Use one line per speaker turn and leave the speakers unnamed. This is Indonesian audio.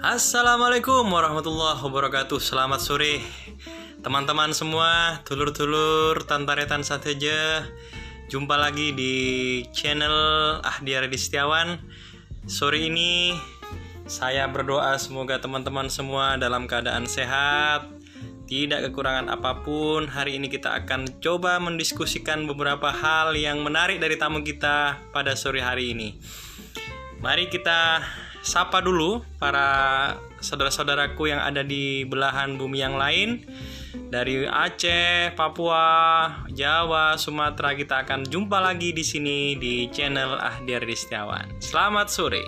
Assalamualaikum warahmatullahi wabarakatuh. Selamat sore Teman-teman semua. Dulur-dulur Tantaretan sateja. Jumpa lagi di channel Ahdi Ardi Setiawan. Sore ini Saya berdoa semoga teman-teman semua Dalam keadaan sehat. Tidak kekurangan apa pun. Hari ini kita akan coba mendiskusikan beberapa hal Yang menarik dari tamu kita Pada sore hari ini. Mari kita sapa dulu para saudara-saudaraku yang ada di belahan bumi yang lain dari Aceh, Papua, Jawa, Sumatera kita akan jumpa lagi di sini di channel Ahdiar Setiawan. Selamat sore.